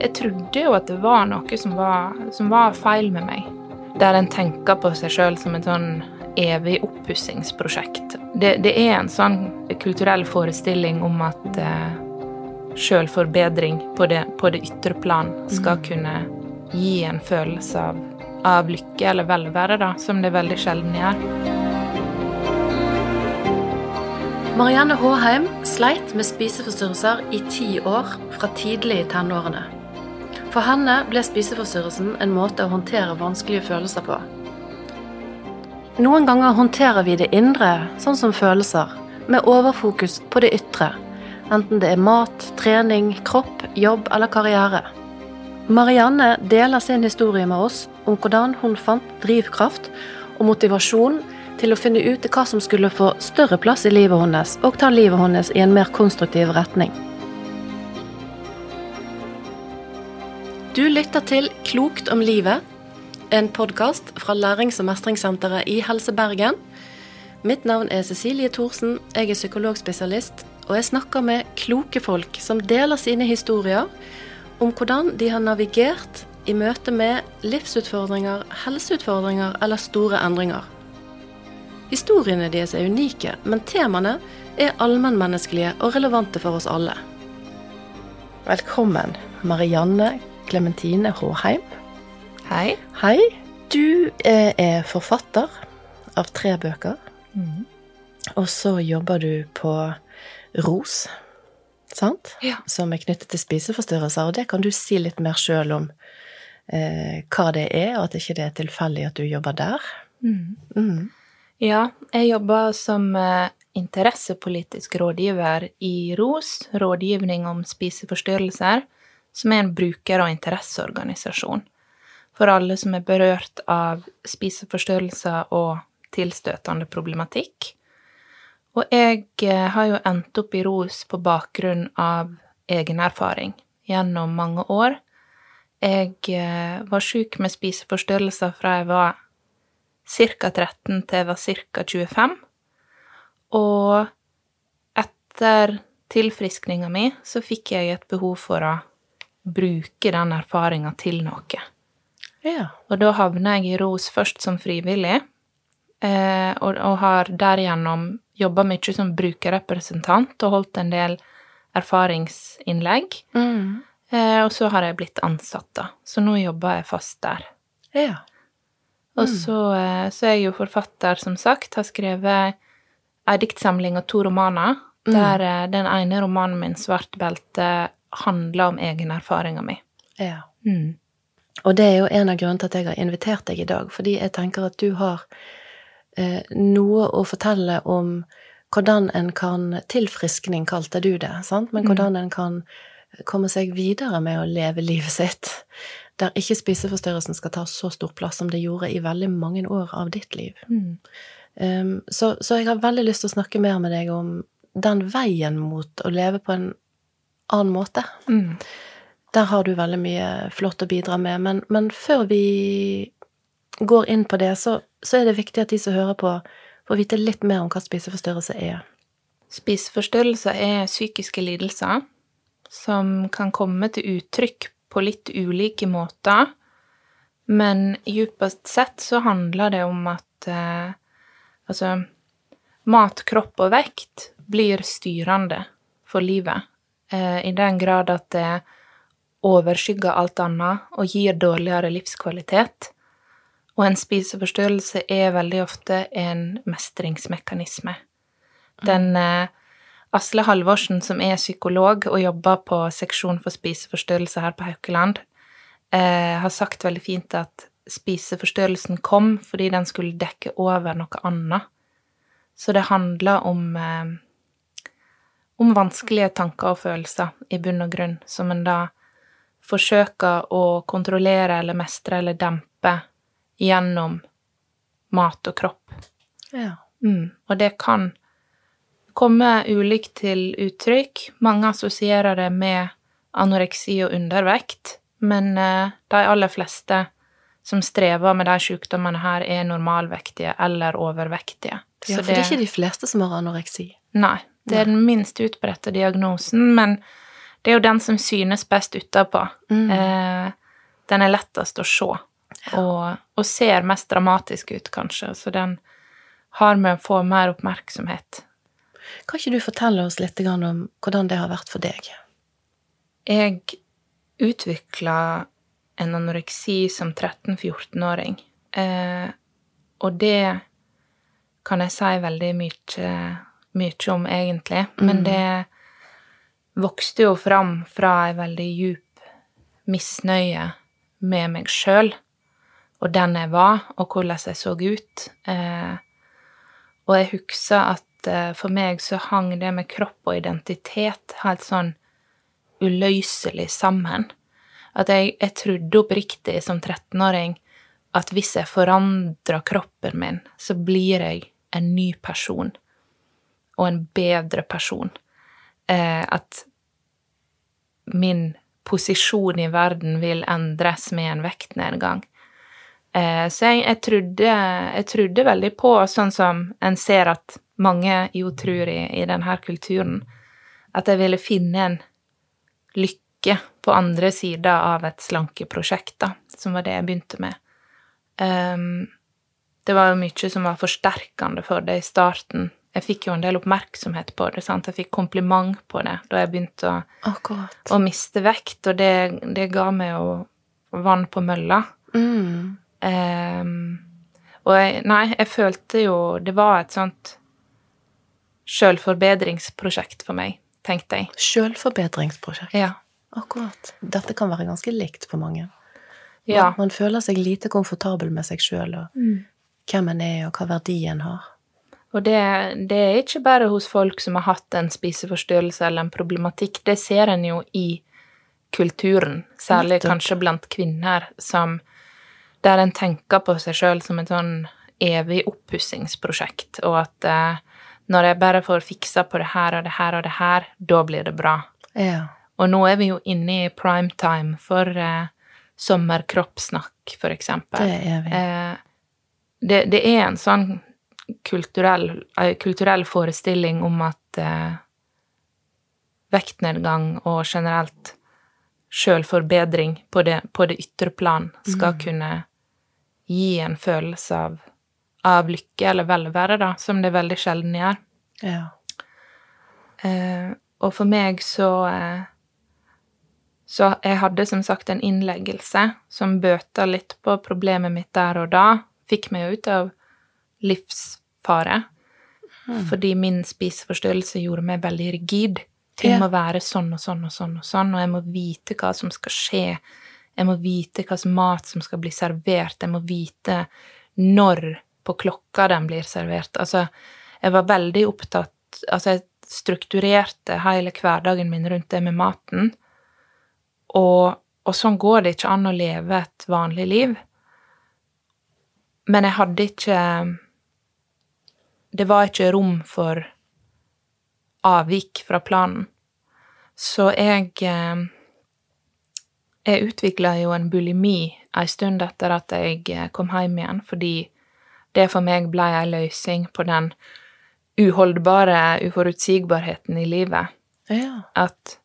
jeg trodde jo at det var noe som var, som var feil med meg. Der en tenker på seg sjøl som et sånn evig oppussingsprosjekt. Det, det, er en sånn kulturell forestilling om at eh, sjølforbedring på det, på det ytre plan skal kunne gi en følelse av, av lykke eller velvære, da, som det veldig sjelden gjør. Marianne Håheim sleit med spiseforstyrrelser i ti år, fra tidlig i tenårene. For henne ble spiseforstyrrelsen en måte å håndtere vanskelige følelser på. Noen ganger håndterer vi det indre, sånn som følelser, med overfokus på det ytre, enten det er mat, trening, kropp, jobb eller karriere. Marianne deler sin historie med oss om hvordan hun fant drivkraft og motivasjon til å finne ut hva som skulle få større plass i livet hennes, og ta livet hennes i en mer konstruktiv retning. Du lytter til Klokt om livet, en podkast fra Lærings- og mestringssenteret i Helse Bergen. Mitt navn er Cecilie Thorsen, jeg er psykologspesialist, og jeg snakker med kloke folk som deler sine historier om hvordan de har navigert i møte med livsutfordringer, helseutfordringer eller store endringer. Historiene deres er unike, men temaene er allmennmenneskelige og relevante for oss alle. Velkommen, Marianne Klementine Håheim. Hei. Hei. Du er forfatter av tre bøker. Mm. Og så jobber du på ROS, sant? Ja. Som er knyttet til spiseforstyrrelser. Og det kan du si litt mer sjøl om eh, hva det er, og at ikke det er tilfeldig at du jobber der. Mm. Mm. Ja, jeg jobber som eh, interessepolitisk rådgiver i ROS, Rådgivning om spiseforstyrrelser, som er en bruker- og interesseorganisasjon for alle som er berørt av spiseforstyrrelser og tilstøtende problematikk. Og jeg eh, har jo endt opp i ROS på bakgrunn av egen erfaring gjennom mange år. Jeg eh, var sjuk med spiseforstyrrelser fra jeg var ca. 13 til jeg var ca. 25. Og etter tilfriskninga mi så fikk jeg et behov for å bruke den erfaringa til noe. Ja. Og da havner jeg i ROS først som frivillig, eh, og, og har derigjennom jobba mye som brukerrepresentant og holdt en del erfaringsinnlegg. Mm. Eh, og så har jeg blitt ansatt, da. Så nå jobber jeg fast der. Ja. Og så, eh, så er jeg jo forfatter, som sagt. Har skrevet ei diktsamling og to romaner. Der mm. den ene romanen min, 'Svart belte', handler om egen erfaringa mi. ja. Mm. Og det er jo en av grunnene til at jeg har invitert deg i dag, fordi jeg tenker at du har eh, noe å fortelle om hvordan en kan Tilfriskning kalte du det, sant? Men hvordan en kan komme seg videre med å leve livet sitt, der ikke spiseforstyrrelsen skal ta så stor plass som det gjorde i veldig mange år av ditt liv. Mm. Um, så, så jeg har veldig lyst til å snakke mer med deg om den veien mot å leve på en annen måte. Mm. Der har du veldig mye flott å bidra med, men, men før vi går inn på det, så, så er det viktig at de som hører på, får vite litt mer om hva spiseforstyrrelse er. Spiseforstyrrelser er psykiske lidelser som kan komme til uttrykk på litt ulike måter, men djupest sett så handler det om at eh, altså mat, kropp og vekt blir styrende for livet, i den grad at det overskygger alt annet og gir dårligere livskvalitet. Og en spiseforstyrrelse er veldig ofte en mestringsmekanisme. Den eh, Asle Halvorsen, som er psykolog og jobber på seksjon for spiseforstyrrelser her på Haukeland, eh, har sagt veldig fint at spiseforstyrrelsen kom fordi den skulle dekke over noe annet. Så det handler om eh, om vanskelige tanker og følelser i bunn og grunn, som en da forsøker å kontrollere eller mestre eller dempe gjennom mat og kropp. Ja. Mm. Og det kan komme ulikt til uttrykk. Mange assosierer det med anoreksi og undervekt, men eh, de aller fleste som strever med de sykdommene her, er normalvektige eller overvektige. ja, for det er ikke de fleste som har anoreksi. Nei, det er den minst utbredte diagnosen, men Det er jo den som synes best utapå. Mm. Eh, den er lettest å se, og, og ser mest dramatisk ut, kanskje. Så den har med å få mer oppmerksomhet. Kan ikke du fortelle oss litt om hvordan det har vært for deg? Jeg utvikla en anoreksi som 13-14-åring, eh, og det kan jeg si veldig mye, mye om, egentlig. Men Mm. det vokste jo fram fra ei veldig djup misnøye med meg sjøl, og den jeg var, og hvordan jeg så ut. Eh, og jeg husker at eh, for meg så hang det med kropp og identitet helt sånn uløselig sammen. At jeg, jeg trodde oppriktig som 13-åring at hvis jeg forandrer kroppen min, så blir jeg en ny person. Og en bedre person. Eh, at min posisjon i verden vil endres med en vektnedgang. Eh, så jeg, jeg, trodde, jeg trodde veldig på, sånn som en ser at mange jo tror i, i denne kulturen, at jeg ville finne en lykke på andre sida av et slankeprosjekt, da, som var det jeg begynte med. Um, det var jo mye som var forsterkende for det i starten. Jeg fikk jo en del oppmerksomhet på det, sant? jeg fikk kompliment på det da jeg begynte å, å miste vekt, og det, det ga meg jo vann på mølla. Mm. Um, og jeg, nei, jeg følte jo Det var et sånt sjølforbedringsprosjekt for meg, tenkte jeg. Selvforbedringsprosjekt. Ja. Akkurat. Dette kan være ganske likt for mange. Ja. Man, man føler seg lite komfortabel med seg sjøl og Mm. hvem en er, og hva verdien har. Og det, det er ikke bare hos folk som har hatt en spiseforstyrrelse eller en problematikk, det ser en jo i kulturen, særlig Nettopp. kanskje blant kvinner, som der en tenker på seg sjøl som et sånn evig oppussingsprosjekt, og at eh, når jeg bare får fiksa på det her og det her og det her, da blir det bra. Ja. Og nå er vi jo inne i prime time for eh, sommerkroppssnakk, for eksempel. Det er vi. Eh, det, det er en sånn kulturell, kulturell forestilling om at eh, vektnedgang og generelt sjølforbedring på det, på det ytre plan skal Mm. kunne gi en følelse av, av lykke eller velvære, da, som det veldig sjelden gjør. Ja. Eh, og for meg så eh, Så jeg hadde som sagt en innleggelse som bøta litt på problemet mitt der og da. Fikk meg ut av livsfare. Mm. Fordi min spiseforstyrrelse gjorde meg veldig rigid. Ting Ja. må være sånn og sånn og sånn og sånn, og jeg må vite hva som skal skje. Jeg må vite hva slags mat som skal bli servert. Jeg må vite når på klokka den blir servert. Altså, jeg var veldig opptatt Altså, jeg strukturerte hele hverdagen min rundt det med maten. Og, og sånn går det ikke an å leve et vanlig liv. Men jeg hadde ikke Det var ikke rom for avvik fra planen. Så jeg eh, Jeg utvikla jo en bulimi ei stund etter at jeg eh, kom hjem igjen, fordi det for meg blei ei løsning på den uholdbare uforutsigbarheten i livet. Ja. At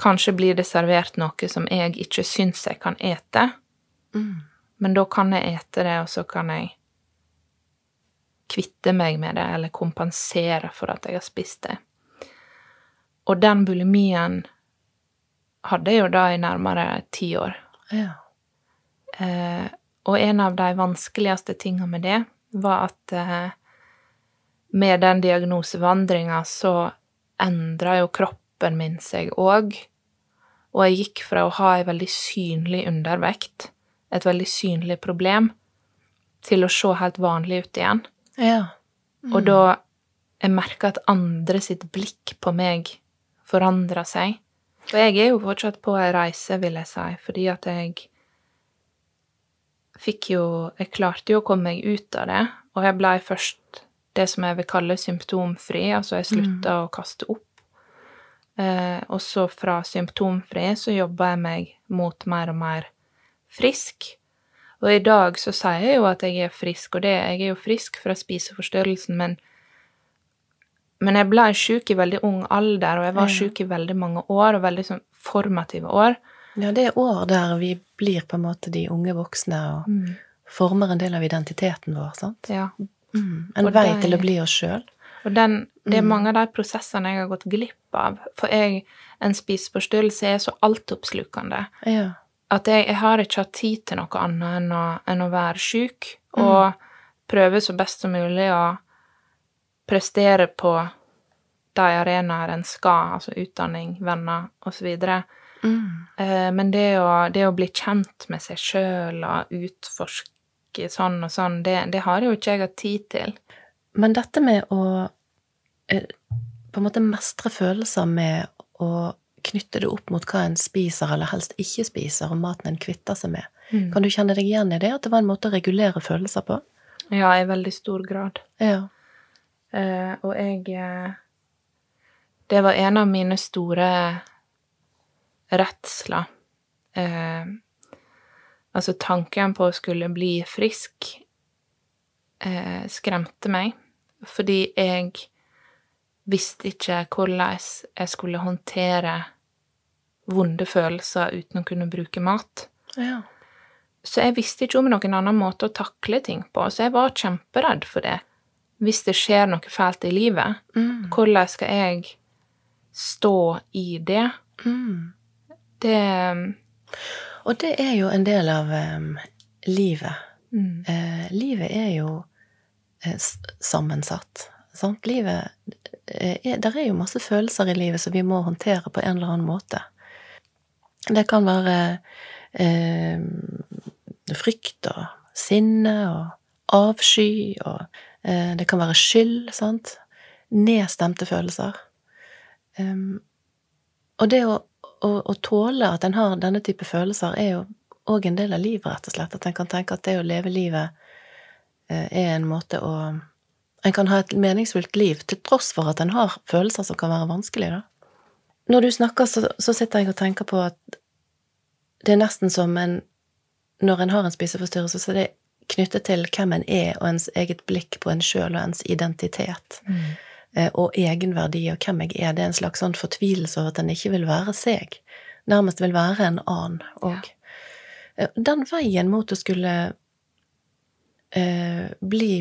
kanskje blir det servert noe som jeg ikke syns jeg kan ete, Mm. men da kan jeg ete det, og så kan jeg kvitte meg med det, eller kompensere for at jeg har spist det. Og den bulimien hadde jeg jo da i nærmere ti år. Ja. Eh, og en av de vanskeligste tingene med det var at eh, med den diagnosevandringa så endra jo kroppen min seg òg. Og jeg gikk fra å ha ei veldig synlig undervekt, et veldig synlig problem, til å se helt vanlig ut igjen. Ja. Og da jeg merka at andre sitt blikk på meg forandra seg. Og jeg er jo fortsatt på ei reise, vil jeg si, fordi at jeg fikk jo Jeg klarte jo å komme meg ut av det, og jeg blei først det som jeg vil kalle symptomfri, altså jeg slutta å kaste opp. Eh, og så fra symptomfri så jobba jeg meg mot mer og mer frisk. Og i dag så sier jeg jo at jeg er frisk, og det, jeg er jo frisk fra spiseforstyrrelsen, men, Men jeg ble sjuk i veldig ung alder, og jeg var Ja. sjuk i veldig mange år, og veldig sånn formative år. Ja, det er år der vi blir på en måte de unge voksne og former en del av identiteten vår, sant? Ja. Mm. En Og vei de- til å bli oss sjøl. Og den, det er Mm. mange av de prosessene jeg har gått glipp av. For jeg, en spiseforstyrrelse er så altoppslukende Ja. At jeg, jeg har ikke hatt tid til noe annet enn å, enn å være sjuk, Mm. og prøve så best som mulig å prestere på de arenaer en skal, altså utdanning, venner osv. Mm. Eh, Men det å, det å bli kjent med seg sjøl og utforske sånn og sånn, det, det har jo ikke jeg hatt tid til. Men dette med å eh, på en måte mestre følelser med å knytte det opp mot hva en spiser eller helst ikke spiser, og maten en kvitter seg med, kan du kjenne deg igjen i det? At det var en måte å regulere følelser på? Ja, i veldig stor grad. Ja. Uh, og jeg eh, Det var en av mine store redsler. Uh, altså, tanken på å skulle bli frisk uh, skremte meg, fordi jeg visste ikke hvordan jeg skulle håndtere vonde følelser uten å kunne bruke mat. ja. Så jeg visste ikke om noen annen måte å takle ting på, så jeg var kjemperedd for det. Hvis det skjer noe fælt i livet, Mm. hvordan skal jeg stå i det? Mm. Det Og det er jo en del av um, livet. mm, Eh, livet er jo eh, sammensatt. Sant? Livet eh, er, Der er jo masse følelser i livet som vi må håndtere på en eller annen måte. Det kan være eh, frykt og sinne og avsky, og eh, det kan være skyld, sant? Nedstemte følelser. Em, og det å, å, å tåle at en har denne type følelser, er jo òg en del av livet, rett og slett. At en kan tenke at det å leve livet eh, er en måte å En kan ha et meningsfullt liv til tross for at en har følelser som kan være vanskelige, da. Når du snakker, så, så sitter jeg og tenker på at det er nesten som en Når en har en spiseforstyrrelse, så er det knyttet til hvem en er, og ens eget blikk på en sjøl og ens identitet mm, eh, og egenverdi og hvem jeg er. Det er en slags sånn fortvilelse over at en ikke vil være seg. Nærmest vil være en annen òg. Den veien mot å skulle eh, bli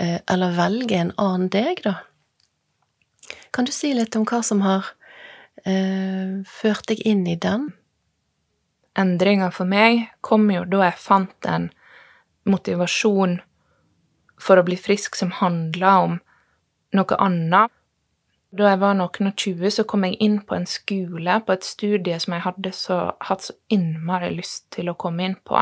eh, Eller velge en annen deg, da. Kan du si litt om hva som har eh, førte jeg inn i den? Endringa for meg kom jo da jeg fant en motivasjon for å bli frisk som handla om noe annet. Da jeg var noen og tjue, så kom jeg inn på en skole, på et studie som jeg hadde så, hatt så innmari lyst til å komme inn på.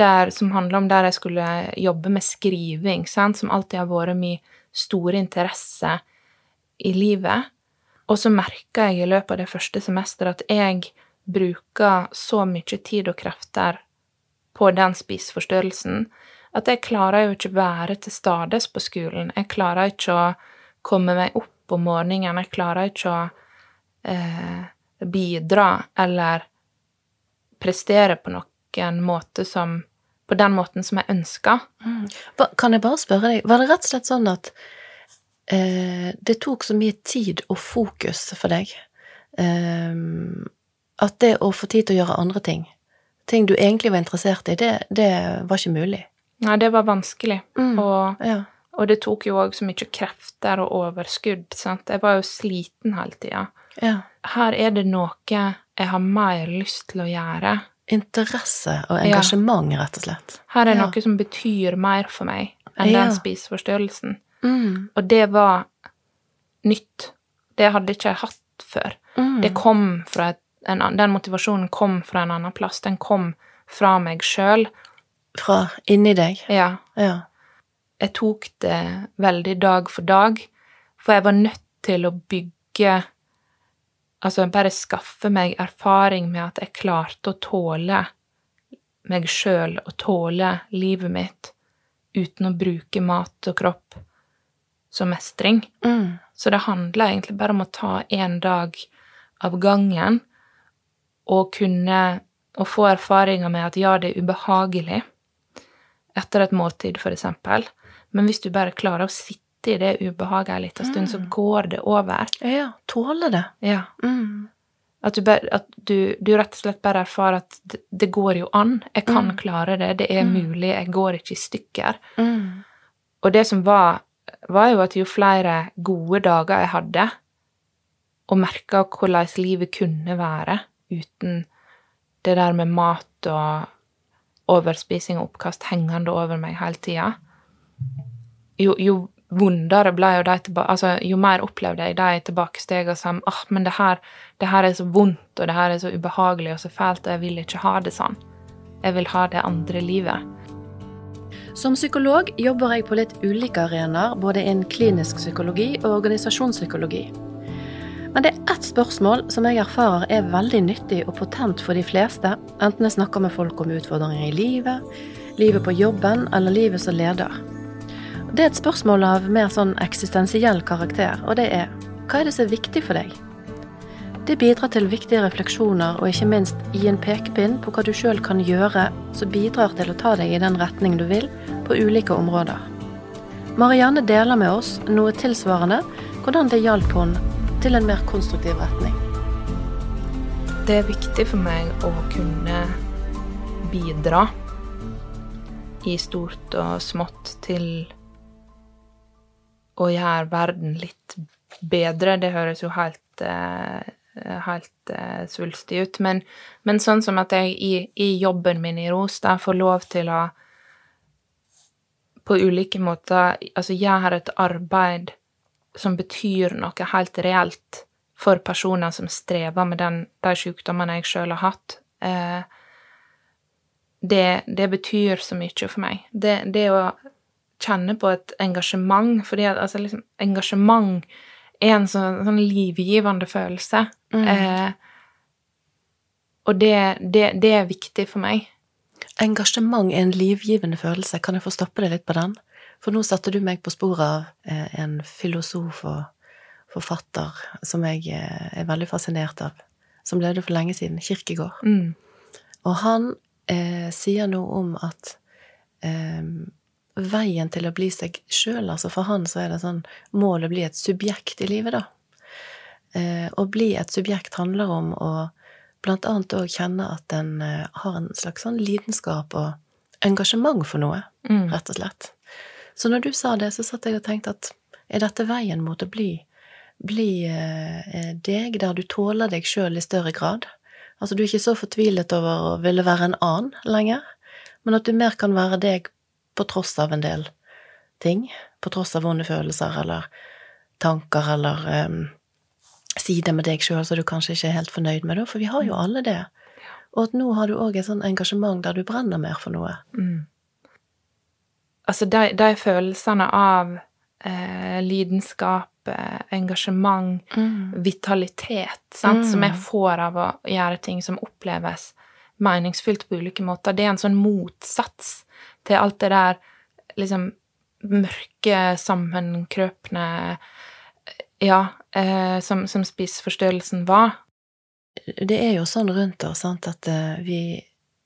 Der, som handla om der jeg skulle jobbe med skriving, sant? som alltid har vært min store interesse i livet. Og så merka jeg i løpet av det første semesteret at jeg bruker så mye tid og krefter på den spiseforstyrrelsen at jeg klarer jo ikke være til stades på skolen. Jeg klarer ikke å komme meg opp om morgenen. Jeg klarer ikke å eh, bidra eller prestere på noen måte som På den måten som jeg ønsker. Mm. Kan jeg bare spørre deg, var det rett og slett sånn at det tok så mye tid og fokus for deg eh, at det å få tid til å gjøre andre ting, ting du egentlig var interessert i, det, det var ikke mulig? Nei, det var vanskelig. Mm. Og, Ja. og det tok jo òg så mye krefter og overskudd. sant? Jeg var jo sliten hele tida. ja. Her er det noe jeg har mer lyst til å gjøre. Interesse og engasjement, rett og slett. Her er Ja. noe som betyr mer for meg enn Ja. den spiseforstyrrelsen. Mm. Og det var nytt. Det hadde ikke jeg hatt før. Mm. Det kom fra et, en, den motivasjonen kom fra en annen plass. Den kom fra meg sjøl. Fra inni deg. Ja. Ja. Jeg tok det veldig dag for dag, for jeg var nødt til å bygge Altså bare skaffe meg erfaring med at jeg klarte å tåle meg sjøl og tåle livet mitt uten å bruke mat og kropp som mestring. Mm. Så det handler egentlig bare om å ta én dag av gangen og kunne og få erfaringer med at ja, det er ubehagelig etter et måltid, eksempel, men hvis du bare klarer å sitte i det ubehaget en liten stund, så Mm. går det over. Ja, tåle det. Ja. Mm. At, du, at du, du rett og slett bare erfarer at det, det går jo an. Jeg kan Mm. klare det. Det er Mm. mulig. Jeg går ikke i stykker. Mm. Og det som var, var jo at jo flere gode dager jeg hadde, og merka hvordan livet kunne være uten det der med mat og overspising og oppkast hengende over meg hele tida, jo, jo vondere ble jo de tilbake... Altså, jo mer opplevde jeg de tilbakestegene som ah, men det her, det her er så vondt, og det her er så ubehagelig og så fælt, og jeg vil ikke ha det sånn. Jeg vil ha det andre livet. Som psykolog jobber jeg på litt ulike arenaer, både innen klinisk psykologi og organisasjonspsykologi. Men det er ett spørsmål som jeg erfarer er veldig nyttig og potent for de fleste, enten jeg snakker med folk om utfordringer i livet, livet på jobben eller livet som leder. Det er et spørsmål av mer sånn eksistensiell karakter, og det er hva er det som er viktig for deg? Det bidrar til viktige refleksjoner og ikke minst gi en pekepinn på hva du sjøl kan gjøre som bidrar til å ta deg i den retning du vil på ulike områder. Marianne deler med oss noe tilsvarende hvordan det hjalp henne til en mer konstruktiv retning. Det er viktig for meg å kunne bidra i stort og smått til å gjøre verden litt bedre. Det høres jo helt, eh, helt eh, svulstig ut, men, men sånn som at jeg i, i jobben min i ROS da får lov til å på ulike måter altså gjøre et arbeid som betyr noe helt reelt for personer som strever med den, de sykdommene jeg sjøl har hatt. Eh, det, det betyr så mye for meg. Det, det å kjenne på et engasjement, fordi altså liksom, engasjement er en sånn, sånn livgivende følelse. Mm. Eh, og det, det, det er viktig for meg. Engasjement er en livgivende følelse. Kan jeg få stoppe deg litt på den? For nå satte du meg på sporet av eh, en filosof og forfatter som jeg eh, er veldig fascinert av, som levde for lenge siden, Kirkegård. Mm. Og han eh, sier noe om at eh, veien til å bli seg sjøl, altså for han så er det sånn målet å bli et subjekt i livet, da. Eh, å bli et subjekt handler om å blant annet òg kjenne at en eh, har en slags sånn lidenskap og engasjement for noe, Mm. rett og slett. Så når du sa det, så satt jeg og tenkte at er dette veien mot å bli, bli eh, deg, der du tåler deg sjøl i større grad? Altså du er ikke så fortvilet over å ville være en annen lenger, men at du mer kan være deg på tross av en del ting, på tross av vonde følelser eller tanker eller um, sider med deg sjøl som du kanskje ikke er helt fornøyd med, da, for vi har jo alle det. Og at nå har du òg et sånn engasjement der du brenner mer for noe. Mm. Altså, de, de følelsene av eh, lidenskap, engasjement, engasjement, vitalitet, sant, Mm. som jeg får av å gjøre ting som oppleves meningsfylt på ulike måter, det er en sånn motsats til alt det der liksom mørke, sammenkrøpne Ja, eh, som, som spiseforstyrrelsen var. Det er jo sånn rundt oss, sant, at eh, vi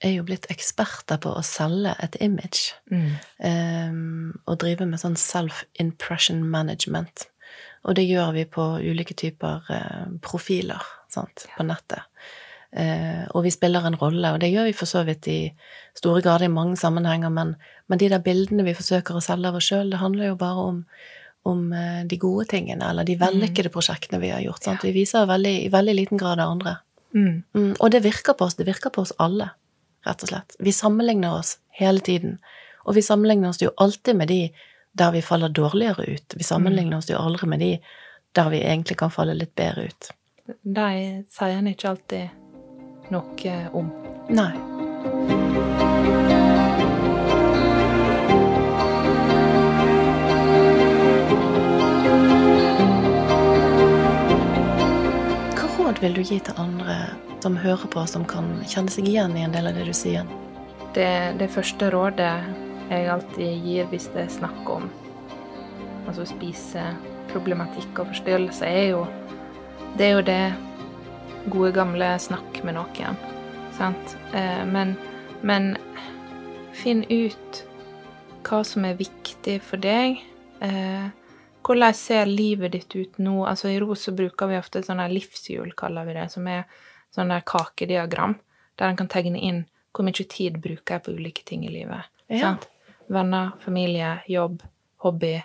er jo blitt eksperter på å selge et image. Um, og drive med sånn self-impression management. Og det gjør vi på ulike typer eh, profiler sant, på nettet. Eh, og vi spiller en rolle, og det gjør vi for så vidt i store grader i mange sammenhenger, men, men de der bildene vi forsøker å selge av oss sjøl, det handler jo bare om, om eh, de gode tingene, eller de vellykkede prosjektene vi har gjort. Sant? Vi viser veldig, i veldig liten grad det andre. Mm. Mm, og det virker på oss. Det virker på oss alle, rett og slett. Vi sammenligner oss hele tiden. Og vi sammenligner oss jo alltid med de der vi faller dårligere ut. Vi sammenligner oss jo aldri med de der vi egentlig kan falle litt bedre ut. De sier en ikke alltid noe om. Nei. Hva råd vil du gi til andre som hører på, som kan kjenne seg igjen i en del av det du sier? Det, det første rådet jeg alltid gir hvis det er snakk om altså spiseproblematikk og forstyrrelse, er jo det er jo det gode, gamle snakk med noen. Sant? Eh, men, men finn ut hva som er viktig for deg. Eh, hvordan ser livet ditt ut nå? Altså I ROS så bruker vi ofte sånn der livshjul, kaller vi det, som er sånn der kakediagram, der en kan tegne inn hvor mye tid bruker jeg på ulike ting i livet. Ja. Sant? Venner, familie, jobb, hobby,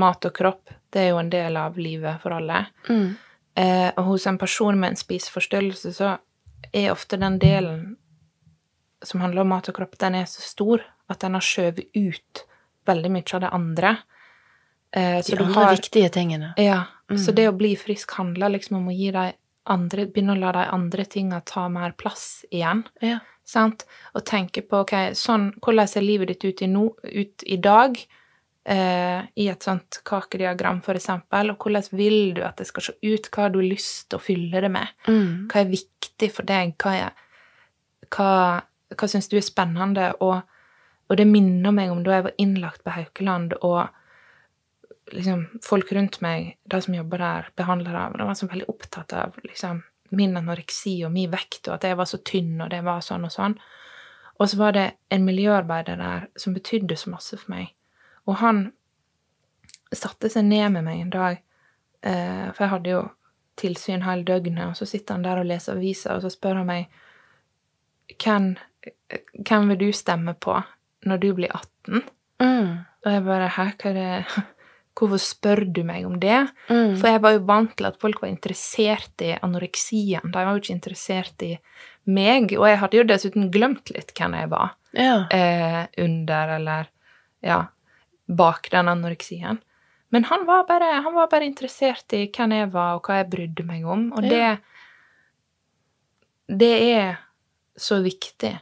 mat og kropp. Det er jo en del av livet for alle. Mm. Eh, og hos en person med en spiseforstyrrelse så er ofte den delen som handler om mat og kropp, den er så stor at den har skjøvet ut veldig mye av det andre. Eh, så De andre har viktige tingene. Ja. Så Mm. det å bli frisk handler liksom om å gi deg andre Begynne å la de andre tinga ta mer plass igjen. Ja. Sant? Og tenke på ok, sånn, hvordan ser livet ditt ut i, no, ut i dag? Eh, I et sånt kakediagram, eksempel. Og hvordan vil du at det skal se ut? Hva har du lyst til å fylle det med? Mm. Hva er viktig for deg? Hva, er, hva, hva syns du er spennende? Og, og det minner meg om da jeg var innlagt på Haukeland, og liksom, folk rundt meg, de som jobber der, behandlere, de var så veldig opptatt av liksom, min anoreksi og min vekt, og at jeg var så tynn, og det var sånn og sånn. Og så var det en miljøarbeider der som betydde så masse for meg. Og han satte seg ned med meg en dag, eh, for jeg hadde jo tilsyn hele døgnet, og så sitter han der og leser aviser, og så spør han meg hvem, hvem vil du stemme på når du blir 18? Mm. Og jeg bare Hæ, hva er det Hvorfor spør du meg om det? Mm. For jeg var jo vant til at folk var interessert i anoreksien. De var jo ikke interessert i meg. Og jeg hadde jo dessuten glemt litt hvem jeg var Ja. eh, under, eller ja, bak den anoreksien. Men han var, bare, han var bare interessert i hvem jeg var, og hva jeg brydde meg om. Og det Det er så viktig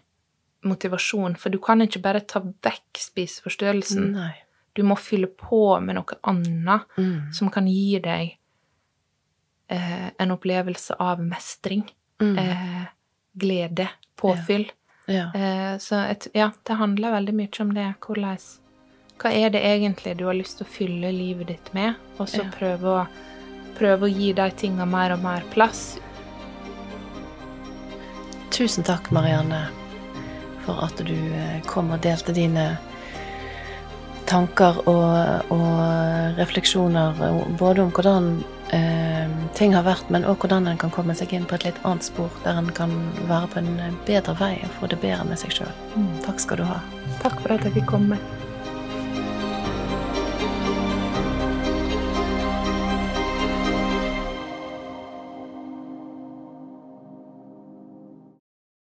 motivasjon, for du kan ikke bare ta vekk spiseforstyrrelsen. Nei. Du må fylle på med noe annet Mm. som kan gi deg eh, en opplevelse av mestring, Mm. eh, glede, påfyll. Ja. Eh, så et, ja, det handler veldig mye om det. Hvordan Hva er det egentlig du har lyst til å fylle livet ditt med? Og så Ja. prøve, å, prøve å gi de tinga mer og mer plass. Tusen takk, Marianne, for at du eh, kom og delte dine tanker og, og refleksjoner eh, både om hvordan eh, ting har vært, men også hvordan en kan komme seg inn på et litt annet spor, der en kan være på en bedre vei og få det bedre med seg sjøl. Takk skal du ha. Takk for at jeg fikk komme.